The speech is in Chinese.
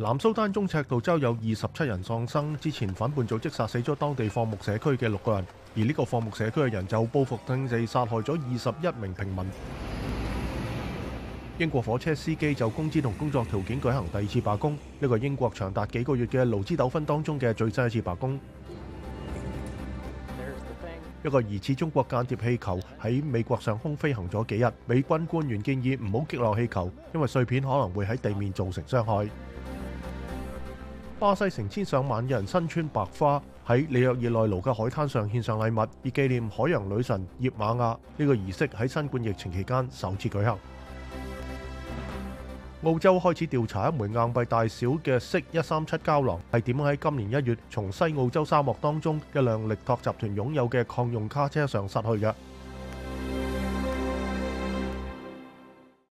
南苏丹中赤道州有二十七人丧生。之前反叛组织杀死咗当地放牧社区嘅六个人，而呢个放牧社区嘅人就报复，性地杀害咗二十一名平民。英国火车司机就工资同工作条件举行第二次罢工，呢个系英国长达几个月嘅劳资纠纷当中嘅最新一次罢工。一个疑似中国间谍气球喺美国上空飞行咗几日，美军官员建议唔好击落气球，因为碎片可能会喺地面造成伤害。巴西成千上萬嘅人身穿白花，喺里約熱內盧嘅海灘上獻上禮物，以紀念海洋女神葉瑪雅。呢個儀式喺新冠疫情期間首次舉行。澳洲開始調查一枚硬幣大小嘅色一三七膠囊，係點喺今年一月從西澳洲沙漠當中一辆力拓集團擁有嘅矿用卡車上失去嘅。